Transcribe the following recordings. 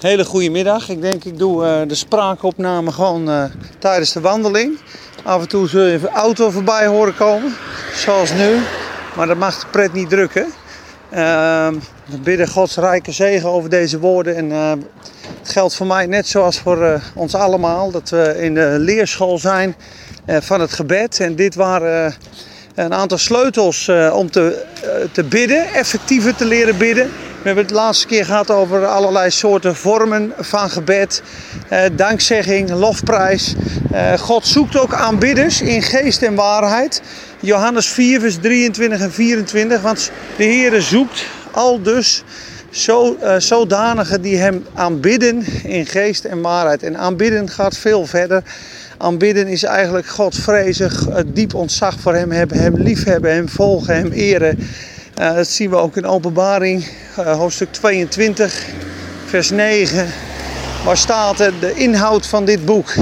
Hele goede middag. Ik denk ik doe uh, de spraakopname gewoon uh, tijdens de wandeling. Af en toe zul je een auto voorbij horen komen, zoals nu. Maar dat mag de pret niet drukken. Uh, we bidden Gods rijke zegen over deze woorden. En uh, het geldt voor mij net zoals voor ons allemaal. Dat we in de leerschool zijn van het gebed. En dit waren een aantal sleutels om te, te bidden, effectiever te leren bidden. We hebben het laatste keer gehad over allerlei soorten vormen van gebed. Eh, dankzegging, lofprijs. Eh, God zoekt ook aanbidders in geest en waarheid. Johannes 4, vers 23 en 24. Want de Heere zoekt al dus zo, uh, zodanigen die hem aanbidden in geest en waarheid. En aanbidden gaat veel verder. Aanbidden is eigenlijk God vrezen, diep ontzag voor hem hebben, hem liefhebben, hem volgen, hem eren. Uh, dat zien we ook in Openbaring, uh, hoofdstuk 22, vers 9. Waar staat er, de inhoud van dit boek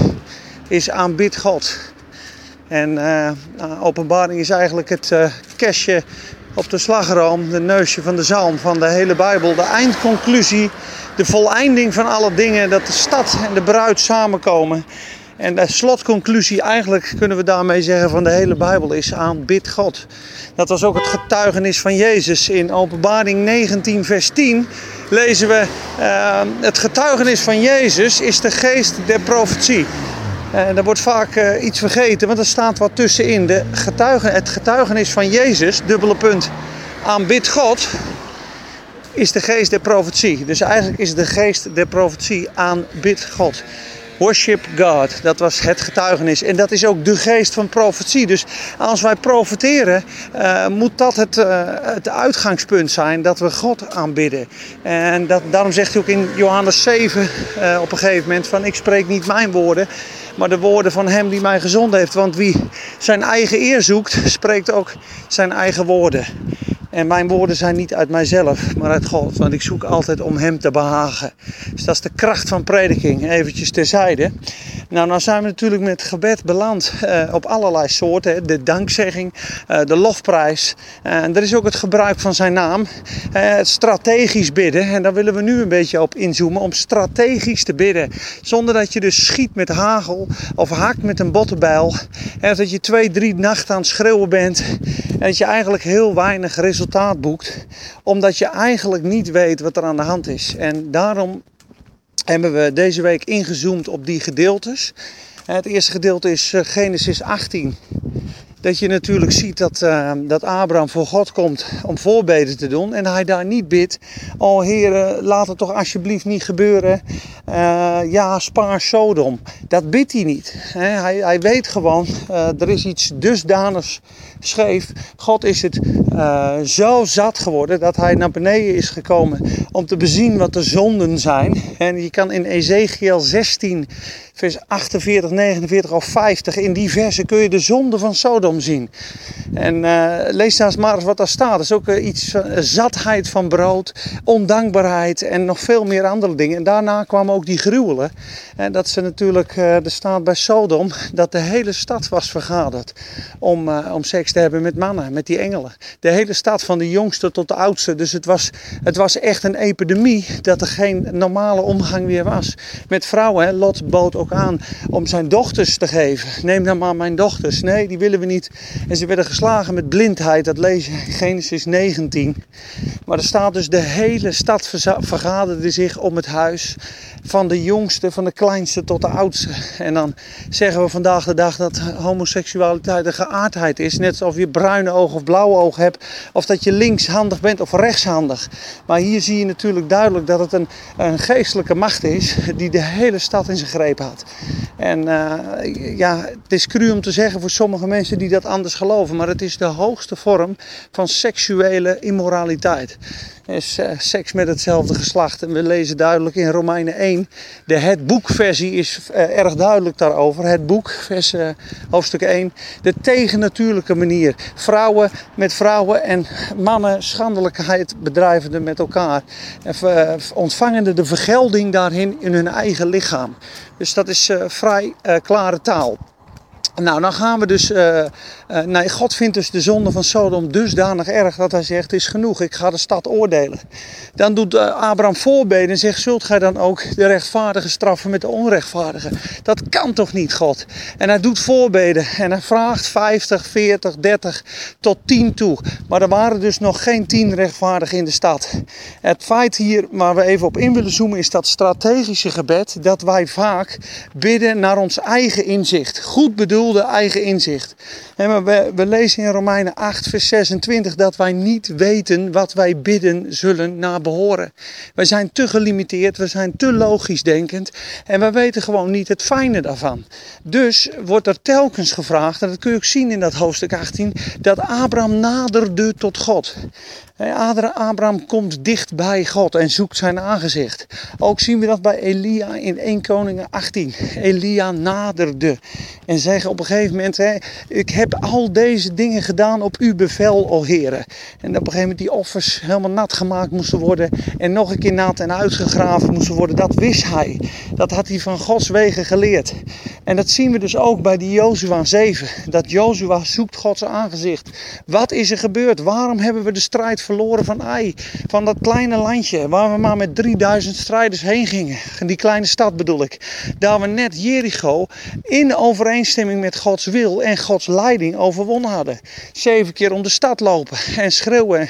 is aanbid God. En uh, Openbaring is eigenlijk het kerstje op de slagroom, de neusje van de zalm van de hele Bijbel. De eindconclusie, de voleinding van alle dingen, dat de stad en de bruid samenkomen. En de slotconclusie, eigenlijk kunnen we daarmee zeggen van de hele Bijbel, is aanbid God. Dat was ook het getuigenis van Jezus. In Openbaring 19, vers 10 lezen we: uh, Het getuigenis van Jezus is de geest der profetie. En daar wordt vaak uh, iets vergeten, want er staat wat tussenin. De getuigen, het getuigenis van Jezus, dubbele punt, aanbid God, is de geest der profetie. Dus eigenlijk is de geest der profetie aanbid God. Worship God. Dat was het getuigenis. En dat is ook de geest van profetie. Dus als wij profeteren, uh, moet dat het, uh, het uitgangspunt zijn dat we God aanbidden. En dat, daarom zegt hij ook in Johannes 7 uh, eh, op een gegeven moment van ik spreek niet mijn woorden, maar de woorden van hem die mij gezond heeft. Want wie zijn eigen eer zoekt, spreekt ook zijn eigen woorden. En mijn woorden zijn niet uit mijzelf, maar uit God. Want ik zoek altijd om Hem te behagen. Dus dat is de kracht van prediking. Eventjes terzijde. Nou, nou zijn we natuurlijk met gebed beland uh, op allerlei soorten. De dankzegging, uh, de lofprijs. Uh, en er is ook het gebruik van zijn naam. het strategisch bidden. En daar willen we nu een beetje op inzoomen. Om strategisch te bidden. Zonder dat je dus schiet met hagel of hakt met een bottenbijl. En dat je twee, drie nachten aan het schreeuwen bent. En dat je eigenlijk heel weinig resultaat resultaat boekt, omdat je eigenlijk niet weet wat er aan de hand is. En daarom hebben we deze week ingezoomd op die gedeeltes. Het eerste gedeelte is eh, Genesis 18 dat je natuurlijk ziet dat, uh, dat Abraham voor God komt om voorbeden te doen. En hij daar niet bidt, oh Heer, laat het toch alsjeblieft niet gebeuren. Uh, ja, spaar Sodom. Dat bidt hij niet. Hij, hij weet gewoon, er is iets dusdanigs scheef. God is het zo zat geworden dat hij naar beneden is gekomen om te bezien wat de zonden zijn. En je kan in Ezekiel 16 vers 48, 49 of 50. In die versen kun je de zonde van Sodom zien. En uh, lees daar maar eens wat daar staat. Dat is ook uh, iets van uh, zatheid van brood, ondankbaarheid en nog veel meer andere dingen. En daarna kwamen ook die gruwelen. En dat ze natuurlijk, er staat bij Sodom, dat de hele stad was vergaderd om, om seks te hebben met mannen, met die engelen. De hele stad van de jongste tot de oudste. Dus het was, het was echt een epidemie dat er geen normale omgang weer was. Met vrouwen. Lot bood ook aan om zijn dochters te geven. Neem dan maar mijn dochters. Nee, die willen we niet. En ze werden geslagen met blindheid. Dat lees je in Genesis 19. Maar er staat dus de hele stad vergaderde zich om het huis. Van de jongste, van de kleinste tot de oudste. En dan zeggen we vandaag de dag dat homoseksualiteit een geaardheid is. Net alsof je bruine oog of blauwe oog hebt. Of dat je linkshandig bent of rechtshandig. Maar hier zie je natuurlijk duidelijk dat het een, een geestelijke macht is. Die de hele stad in zijn greep had. En uh, ja, het is cru om te zeggen voor sommige mensen die dat anders geloven, maar het is de hoogste vorm van seksuele immoraliteit. Is uh, seks met hetzelfde geslacht. En we lezen duidelijk in Romeinen 1. De het boekversie is uh, erg duidelijk daarover. Het boek, vers, hoofdstuk 1. De tegennatuurlijke manier. Vrouwen met vrouwen en mannen schandelijkheid bedrijvende met elkaar. ontvangende de vergelding daarin in hun eigen lichaam. Dus dat is vrij klare taal. Nou, dan gaan we dus Uh, nee, God vindt dus de zonde van Sodom dusdanig erg dat hij zegt: is genoeg, ik ga de stad oordelen. Dan doet uh, Abraham voorbeden en zegt: Zult gij dan ook de rechtvaardige straffen met de onrechtvaardige? Dat kan toch niet, God? En hij doet voorbeden en hij vraagt 50, 40, 30 tot 10 toe. Maar er waren dus nog geen 10 rechtvaardigen in de stad. Het feit hier waar we even op in willen zoomen is dat strategische gebed dat wij vaak bidden naar ons eigen inzicht. Goed bedoelde eigen inzicht. En we lezen in Romeinen 8, vers 26 dat wij niet weten wat wij bidden zullen na behoren. Wij zijn te gelimiteerd, we zijn te logisch denkend en we weten gewoon niet het fijne daarvan. Dus wordt er telkens gevraagd, en dat kun je ook zien in dat hoofdstuk 18, dat Abraham naderde tot God. Abraham komt dicht bij God en zoekt zijn aangezicht. Ook zien we dat bij Elia in 1 Koningen 18. Elia naderde en zegt op een gegeven moment: Ik heb al deze dingen gedaan op uw bevel, o heren. En op een gegeven moment die offers helemaal nat gemaakt moesten worden en nog een keer nat en uitgegraven moesten worden. Dat wist hij. Dat had hij van Gods wegen geleerd. En dat zien we dus ook bij die Jozua 7. Dat Jozua zoekt Gods aangezicht. Wat is er gebeurd? Waarom hebben we de strijd verloren van Ai? Van dat kleine landje waar we maar met 3000 strijders heen gingen. Die kleine stad bedoel ik. Daar we net Jericho in overeenstemming met Gods wil en Gods leiding overwonnen hadden. Zeven keer om de stad lopen en schreeuwen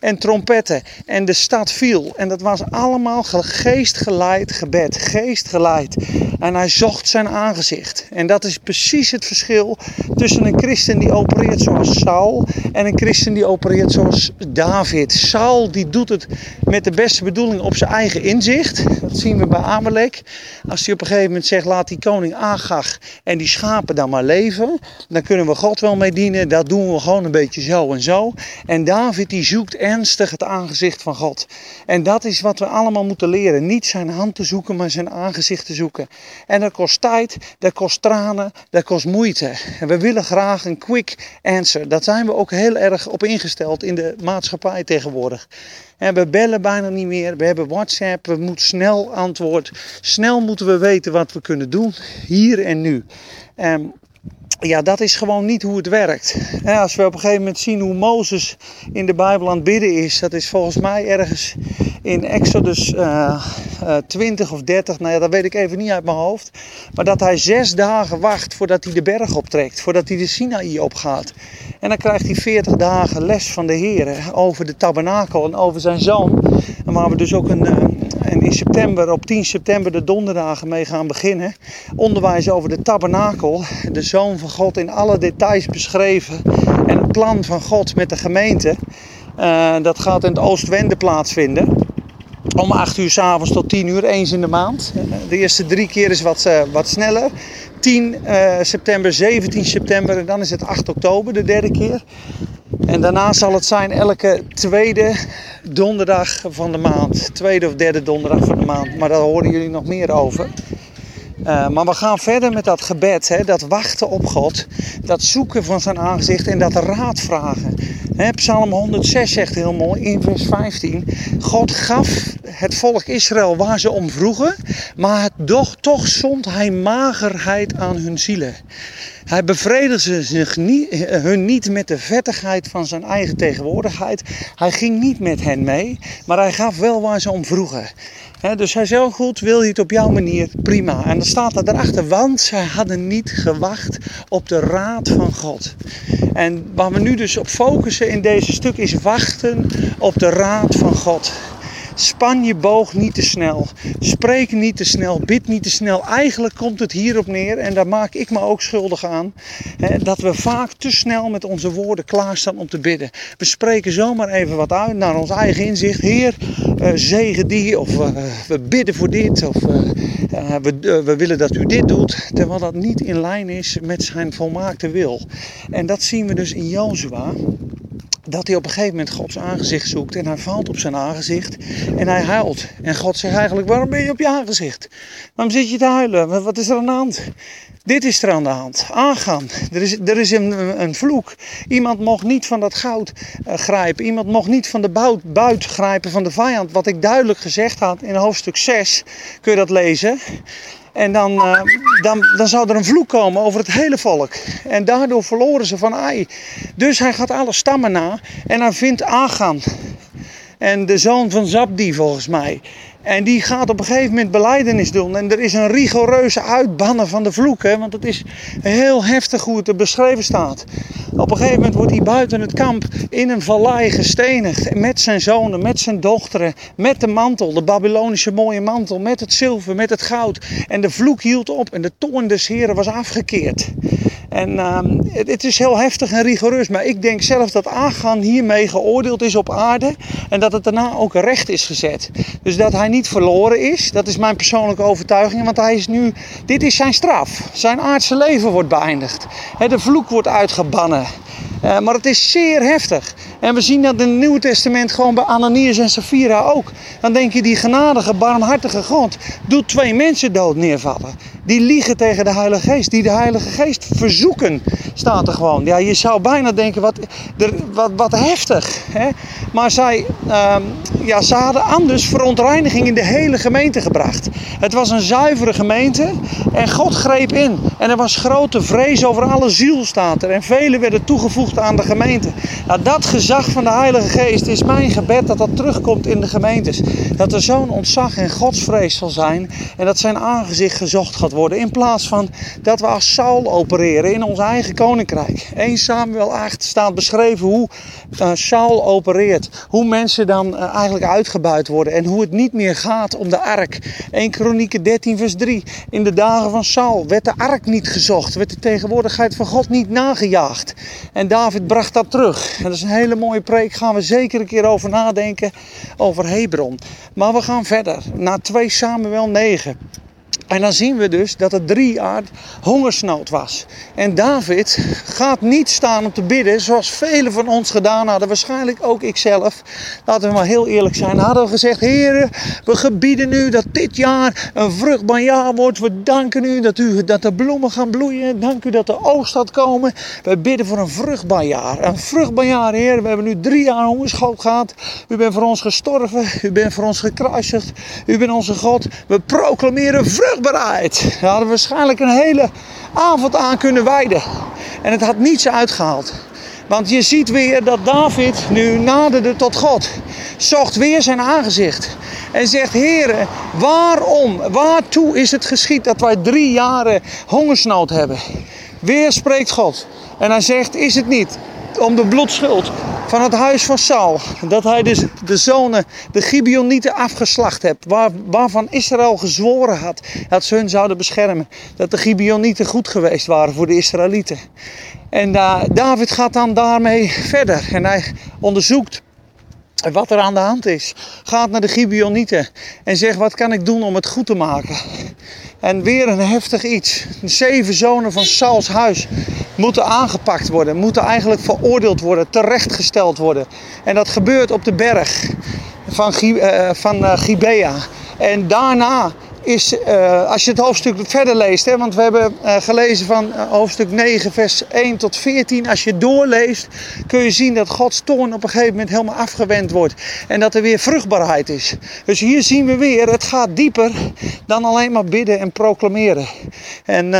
en trompetten. En de stad viel. En dat was allemaal geestgeleid gebed. Geestgeleid. En hij zocht zijn aangezicht. En dat is precies het verschil tussen een christen die opereert zoals Saul en een christen die opereert zoals David. Saul die doet het met de beste bedoeling op zijn eigen inzicht. Dat zien we bij Amalek. Als hij op een gegeven moment zegt laat die koning Agag en die schapen dan maar leven. Dan kunnen we God wel mee dienen. Dat doen we gewoon een beetje zo en zo. En David die zoekt ernstig het aangezicht van God. En dat is wat we allemaal moeten leren. Niet zijn hand te zoeken, maar zijn aangezicht te zoeken. En dat kost tijd, dat kost tranen, dat kost moeite. En we willen graag een quick answer. Dat zijn we ook heel erg op ingesteld in de maatschappij tegenwoordig. En we bellen bijna niet meer. We hebben WhatsApp. We moeten snel antwoord. Snel moeten we weten wat we kunnen doen. Hier en nu. En ja, dat is gewoon niet hoe het werkt. als we op een gegeven moment zien hoe Mozes in de Bijbel aan het bidden is, dat is volgens mij ergens in Exodus uh, uh, 20 of 30, nou ja, dat weet ik even niet uit mijn hoofd. Maar dat hij zes dagen wacht voordat hij de berg optrekt, voordat hij de Sinaï opgaat. En dan krijgt hij 40 dagen les van de Heer over de tabernakel en over zijn zoon. En waar we dus ook een, eh, en in september, op 10 september, de donderdagen mee gaan beginnen. Onderwijs over de tabernakel, de zoon van God in alle details beschreven. En het plan van God met de gemeente. Uh, dat gaat in het Oostwende plaatsvinden. Om 8 uur s avonds tot 10 uur, eens in de maand. De eerste drie keer is wat, uh, wat sneller. 10 uh, september, 17 september en dan is het 8 oktober, de derde keer. En daarna zal het zijn elke tweede donderdag van de maand. Tweede of derde donderdag van de maand. Maar daar horen jullie nog meer over. Uh, maar we gaan verder met dat gebed, hè, dat wachten op God, dat zoeken van zijn aangezicht en dat raad vragen. Psalm 106 zegt heel mooi in vers 15: God gaf het volk Israël waar ze om vroegen, maar het doch, toch zond hij magerheid aan hun zielen. Hij bevredigde zich niet, hun niet met de vettigheid van zijn eigen tegenwoordigheid. Hij ging niet met hen mee, maar hij gaf wel waar ze om vroegen. dus hij zei goed, wil je het op jouw manier? Prima. En dan staat er daarachter, want zij hadden niet gewacht op de raad van God. En waar we nu dus op focussen in deze stuk is wachten op de raad van God. Span je boog niet te snel. Spreek niet te snel. Bid niet te snel. Eigenlijk komt het hierop neer, en daar maak ik me ook schuldig aan, dat we vaak te snel met onze woorden klaarstaan om te bidden. We spreken zomaar even wat uit naar ons eigen inzicht. Heer, uh, zegen die, of uh, we bidden voor dit, of uh, we, we willen dat u dit doet, terwijl dat niet in lijn is met zijn volmaakte wil. En dat zien we dus in Jozua dat hij op een gegeven moment Gods aangezicht zoekt en hij valt op zijn aangezicht en hij huilt. En God zegt eigenlijk, waarom ben je op je aangezicht? Waarom zit je te huilen? Wat is er aan de hand? Dit is er aan de hand. Aangaan. Er is, er is een, een vloek. Iemand mocht niet van dat goud uh, grijpen. Iemand mocht niet van de buit, buit grijpen van de vijand. Wat ik duidelijk gezegd had in hoofdstuk 6. Kun je dat lezen? En dan, uh, dan, dan zou er een vloek komen over het hele volk. En daardoor verloren ze van Ai. Dus hij gaat alle stammen na en hij vindt Agan. En de zoon van Zabdi volgens mij. En die gaat op een gegeven moment beleidenis doen. En er is een rigoureuze uitbannen van de vloek. Hè, want het is heel heftig hoe het er beschreven staat. Op een gegeven moment wordt hij buiten het kamp in een vallei gestenigd. Met zijn zonen, met zijn dochteren, met de mantel, de Babylonische mooie mantel, met het zilver, met het goud. En de vloek hield op en de toorn des Heren was afgekeerd. En het, het, is heel heftig en rigoureus. Maar ik denk zelf dat Agan hiermee geoordeeld is op aarde. En dat het daarna ook recht is gezet. Dus dat hij niet verloren is. Dat is mijn persoonlijke overtuiging. Want hij is nu, dit is zijn straf. Zijn aardse leven wordt beëindigd. De vloek wordt uitgebannen. Uh, maar het is zeer heftig. En we zien dat in het Nieuwe Testament gewoon bij Ananias en Sapphira ook. Dan denk je, die genadige, barmhartige God doet twee mensen dood neervallen. Die liegen tegen de Heilige Geest, die de Heilige Geest verzoeken, staat er gewoon. Ja, je zou bijna denken, wat, wat, wat heftig. Hè? Maar zij, um, ja, ze hadden anders verontreiniging in de hele gemeente gebracht. Het was een zuivere gemeente en God greep in. En er was grote vrees over alle ziel, staat er. En velen werden toegevoegd aan de gemeente. Nou, dat gezag van de Heilige Geest is mijn gebed dat dat terugkomt in de gemeentes. Dat er zo'n ontzag en godsvrees zal zijn en dat zijn aangezicht gezocht gaat worden. In plaats van dat we als Saul opereren in ons eigen koninkrijk. 1 Samuel 8 staat beschreven hoe uh, Saul opereert. Hoe mensen dan uh, eigenlijk uitgebuit worden. En hoe het niet meer gaat om de ark. 1 Kronieken 13 vers 3. In de dagen van Saul werd de ark niet gezocht. Werd de tegenwoordigheid van God niet nagejaagd. En David bracht dat terug. En dat is een hele mooie preek. Gaan we zeker een keer over nadenken. Over Hebron. Maar we gaan verder. Naar 2 Samuel 9. En dan zien we dus dat er drie jaar hongersnood was. En David gaat niet staan om te bidden zoals velen van ons gedaan hadden. Waarschijnlijk ook ikzelf. Laten we maar heel eerlijk zijn. Hadden we gezegd, heren, we gebieden u dat dit jaar een vruchtbaar jaar wordt. We danken u dat, u dat de bloemen gaan bloeien. Dank u dat de oogst gaat komen. We bidden voor een vruchtbaar jaar. Een vruchtbaar jaar, heer. We hebben nu drie jaar hongersnood gehad. U bent voor ons gestorven. U bent voor ons gekruisigd. U bent onze God. We proclameren vruchtbaar vruchtbaarheid. Daar hadden we waarschijnlijk een hele avond aan kunnen wijden. En het had niets uitgehaald. Want je ziet weer dat David nu naderde tot God. Zocht weer zijn aangezicht. En zegt, heren, waarom, waartoe is het geschied dat wij drie jaren hongersnood hebben? Weer spreekt God. En hij zegt, is het niet om de bloedschuld van het huis van Saul. Dat hij dus de zonen, de Gibeonieten, afgeslacht hebt. Waar, waarvan Israël gezworen had dat ze hun zouden beschermen. Dat de Gibeonieten goed geweest waren voor de Israëlieten. En uh, David gaat dan daarmee verder. En hij onderzoekt wat er aan de hand is. Gaat naar de Gibeonieten en zegt: Wat kan ik doen om het goed te maken? En weer een heftig iets. Zeven zonen van Sauls huis moeten aangepakt worden, moeten eigenlijk veroordeeld worden, terechtgesteld worden. En dat gebeurt op de berg van, van uh, Gibea. En daarna is, uh, als je het hoofdstuk verder leest, hè, want we hebben uh, gelezen van uh, hoofdstuk 9, vers 1 tot 14. Als je doorleest, kun je zien dat Gods toorn op een gegeven moment helemaal afgewend wordt. En dat er weer vruchtbaarheid is. Dus hier zien we weer, het gaat dieper dan alleen maar bidden en proclameren. En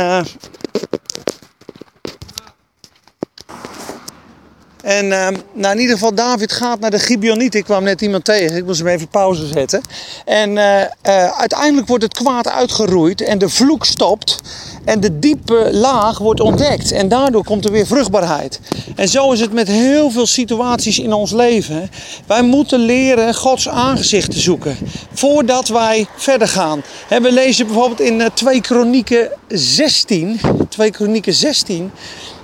En uh, nou in ieder geval, David gaat naar de Gibeonieten. Ik kwam net iemand tegen, ik moest hem even pauze zetten. En uh, uh, uiteindelijk wordt het kwaad uitgeroeid en de vloek stopt. En de diepe laag wordt ontdekt. En daardoor komt er weer vruchtbaarheid. En zo is het met heel veel situaties in ons leven. Wij moeten leren Gods aangezicht te zoeken. Voordat wij verder gaan. we lezen bijvoorbeeld in 2 Kronieken 16. 2 Kronieken 16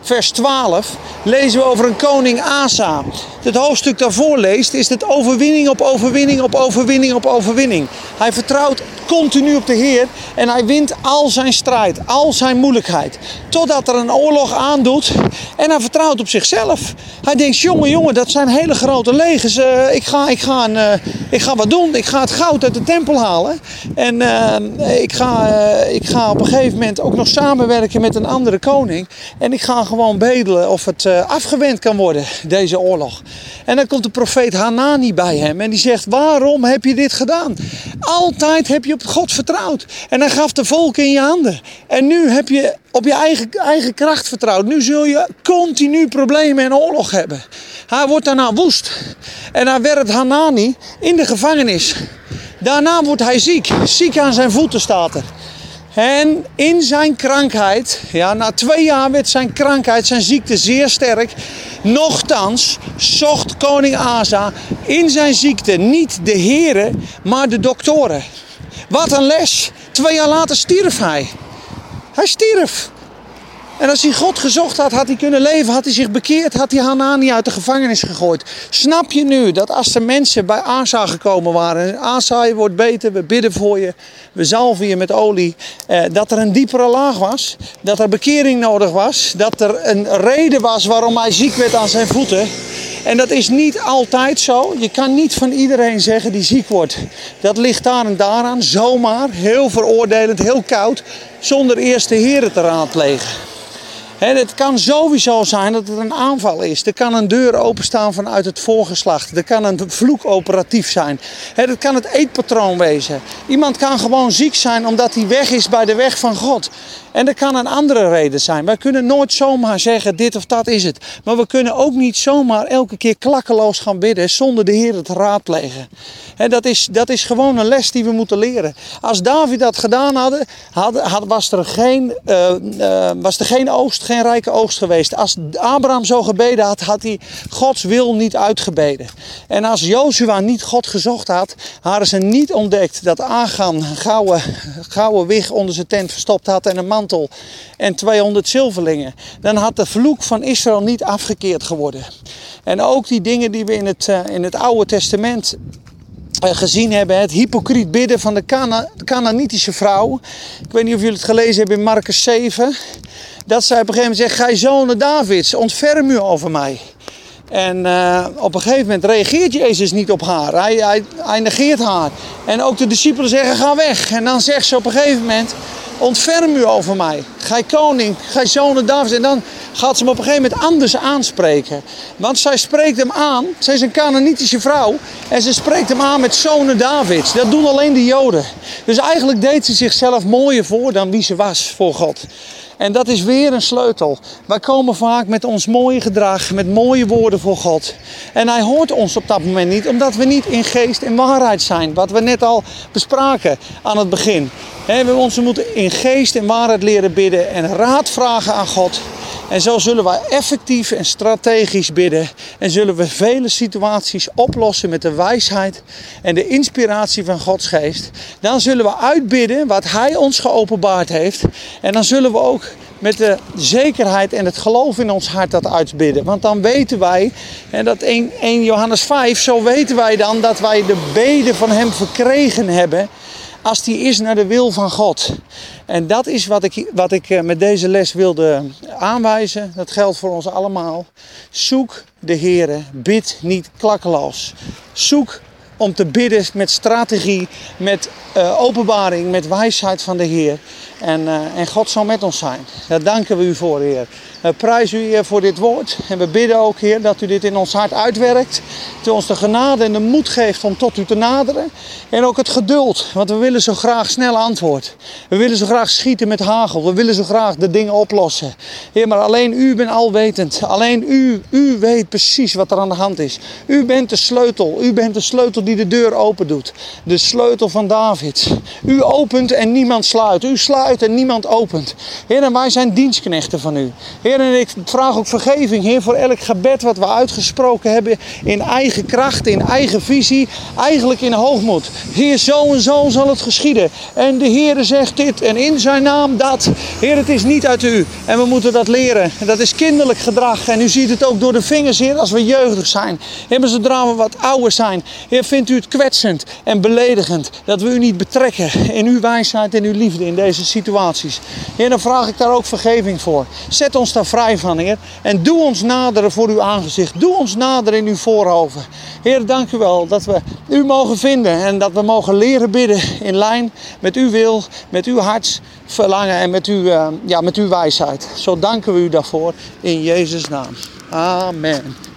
vers 12, lezen we over een koning Asa. Het hoofdstuk daarvoor leest, is het overwinning op overwinning op overwinning op overwinning. Hij vertrouwt continu op de Heer en hij wint al zijn strijd, al zijn moeilijkheid. Totdat er een oorlog aandoet en hij vertrouwt op zichzelf. Hij denkt, jongen, jongen, dat zijn hele grote legers. Uh, ik, ga, ik, ga uh, ik ga wat doen. Ik ga het goud uit de tempel halen. En uh, ik, ga, ik ga op een gegeven moment ook nog samenwerken met een andere koning. En ik ga gewoon bedelen of het afgewend kan worden, deze oorlog. En dan komt de profeet Hanani bij hem en die zegt: Waarom heb je dit gedaan? Altijd heb je op God vertrouwd. En hij gaf de volken in je handen. En nu heb je op je eigen, eigen kracht vertrouwd. Nu zul je continu problemen en oorlog hebben. Hij wordt daarna woest. En hij werpt Hanani in de gevangenis. Daarna wordt hij ziek. Ziek aan zijn voeten staat er. En in zijn krankheid, ja, na twee jaar werd zijn krankheid, zijn ziekte zeer sterk. Nochtans zocht koning Asa in zijn ziekte niet de heren, maar de doktoren. Wat een les. Twee jaar later stierf hij. Hij stierf. En als hij God gezocht had, had hij kunnen leven, had hij zich bekeerd, had hij Hanani uit de gevangenis gegooid. Snap je nu dat als de mensen bij Asa gekomen waren, Asa je wordt beter, we bidden voor je, we zalven je met olie, eh, dat er een diepere laag was, dat er bekering nodig was, dat er een reden was waarom hij ziek werd aan zijn voeten. En dat is niet altijd zo. Je kan niet van iedereen zeggen die ziek wordt. Dat ligt daar en daaraan, zomaar, heel veroordelend, heel koud, zonder eerst de heren te raadplegen. Het kan sowieso zijn dat het een aanval is. Er kan een deur openstaan vanuit het voorgeslacht. Er kan een vloek operatief zijn. Het kan het eetpatroon wezen. Iemand kan gewoon ziek zijn omdat hij weg is bij de weg van God. En er kan een andere reden zijn. Wij kunnen nooit zomaar zeggen dit of dat is het. Maar we kunnen ook niet zomaar elke keer klakkeloos gaan bidden zonder de Heer te raadplegen. En dat, is, dat is gewoon een les die we moeten leren. Als David dat gedaan had, had, had was, er geen, uh, was er geen oogst, geen rijke oogst geweest. Als Abraham zo gebeden had, had hij Gods wil niet uitgebeden. En als Jozua niet God gezocht had, hadden ze niet ontdekt dat Agan een gouden, gouden wig onder zijn tent verstopt had en een man en 200 zilverlingen. Dan had de vloek van Israël niet afgekeerd geworden. En ook die dingen die we in het, uh, in het Oude Testament uh, gezien hebben. Het hypocriet bidden van de Cana Canaanitische vrouw. Ik weet niet of jullie het gelezen hebben in Marcus 7. Dat zij op een gegeven moment zegt, gij zonen Davids, ontferm u over mij. En uh, op een gegeven moment reageert Jezus niet op haar. Hij, hij, hij negeert haar. En ook de discipelen zeggen, ga weg. En dan zegt ze op een gegeven moment, ontferm u over mij. Gij koning, gij zonen Davids. En dan gaat ze hem op een gegeven moment anders aanspreken. Want zij spreekt hem aan. Zij is een Canaanitische vrouw. En ze spreekt hem aan met zonen Davids. Dat doen alleen de Joden. Dus eigenlijk deed ze zichzelf mooier voor dan wie ze was voor God. En dat is weer een sleutel. Wij komen vaak met ons mooie gedrag, met mooie woorden voor God. En hij hoort ons op dat moment niet, omdat we niet in geest en waarheid zijn. Wat we net al bespraken aan het begin. We moeten in geest en waarheid leren bidden en raad vragen aan God. En zo zullen wij effectief en strategisch bidden. En zullen we vele situaties oplossen met de wijsheid en de inspiratie van Gods geest. Dan zullen we uitbidden wat Hij ons geopenbaard heeft. En dan zullen we ook met de zekerheid en het geloof in ons hart dat uitbidden. Want dan weten wij, en dat 1, 1 Johannes 5, zo weten wij dan dat wij de beden van Hem verkregen hebben als die is naar de wil van God. En dat is wat ik, wat ik eh, met deze les wilde aanwijzen. Dat geldt voor ons allemaal. Zoek de Heer, bid niet klakkeloos. Zoek om te bidden met strategie, met uh, openbaring, met wijsheid van de Heer. En, uh, en God zal met ons zijn. Daar danken we u voor, Heer. We prijzen u, Heer, voor dit woord. En we bidden ook, Heer, dat u dit in ons hart uitwerkt. Dat u ons de genade en de moed geeft om tot u te naderen. En ook het geduld, want we willen zo graag snel antwoord. We willen zo graag schieten met hagel. We willen zo graag de dingen oplossen. Heer, maar alleen u bent alwetend. Alleen u, u weet precies wat er aan de hand is. U bent de sleutel. U bent de sleutel die de deur open doet. De sleutel van David. U opent en niemand sluit. U sluit en niemand opent. Heer, en wij zijn dienstknechten van u. Heer, en ik vraag ook vergeving, Heer, voor elk gebed wat we uitgesproken hebben in eigen kracht, in eigen visie, eigenlijk in hoogmoed. Heer, zo en zo zal het geschieden. En de Heer zegt dit en in zijn naam dat. Heer, het is niet uit u en we moeten dat leren. En dat is kinderlijk gedrag en u ziet het ook door de vingers, Heer, als we jeugdig zijn. Heer, maar zodra we wat ouder zijn, Heer, vindt u het kwetsend en beledigend dat we u niet betrekken in uw wijsheid en uw liefde in deze situaties. Heer, dan vraag ik daar ook vergeving voor. Zet ons daar vrij van, Heer. En doe ons naderen voor uw aangezicht. Doe ons naderen in uw voorhoven. Heer, dank u wel dat we u mogen vinden en dat we mogen leren bidden in lijn met uw wil, met uw hartsverlangen en met uw, uh, ja, met uw wijsheid. Zo danken we u daarvoor in Jezus' naam. Amen.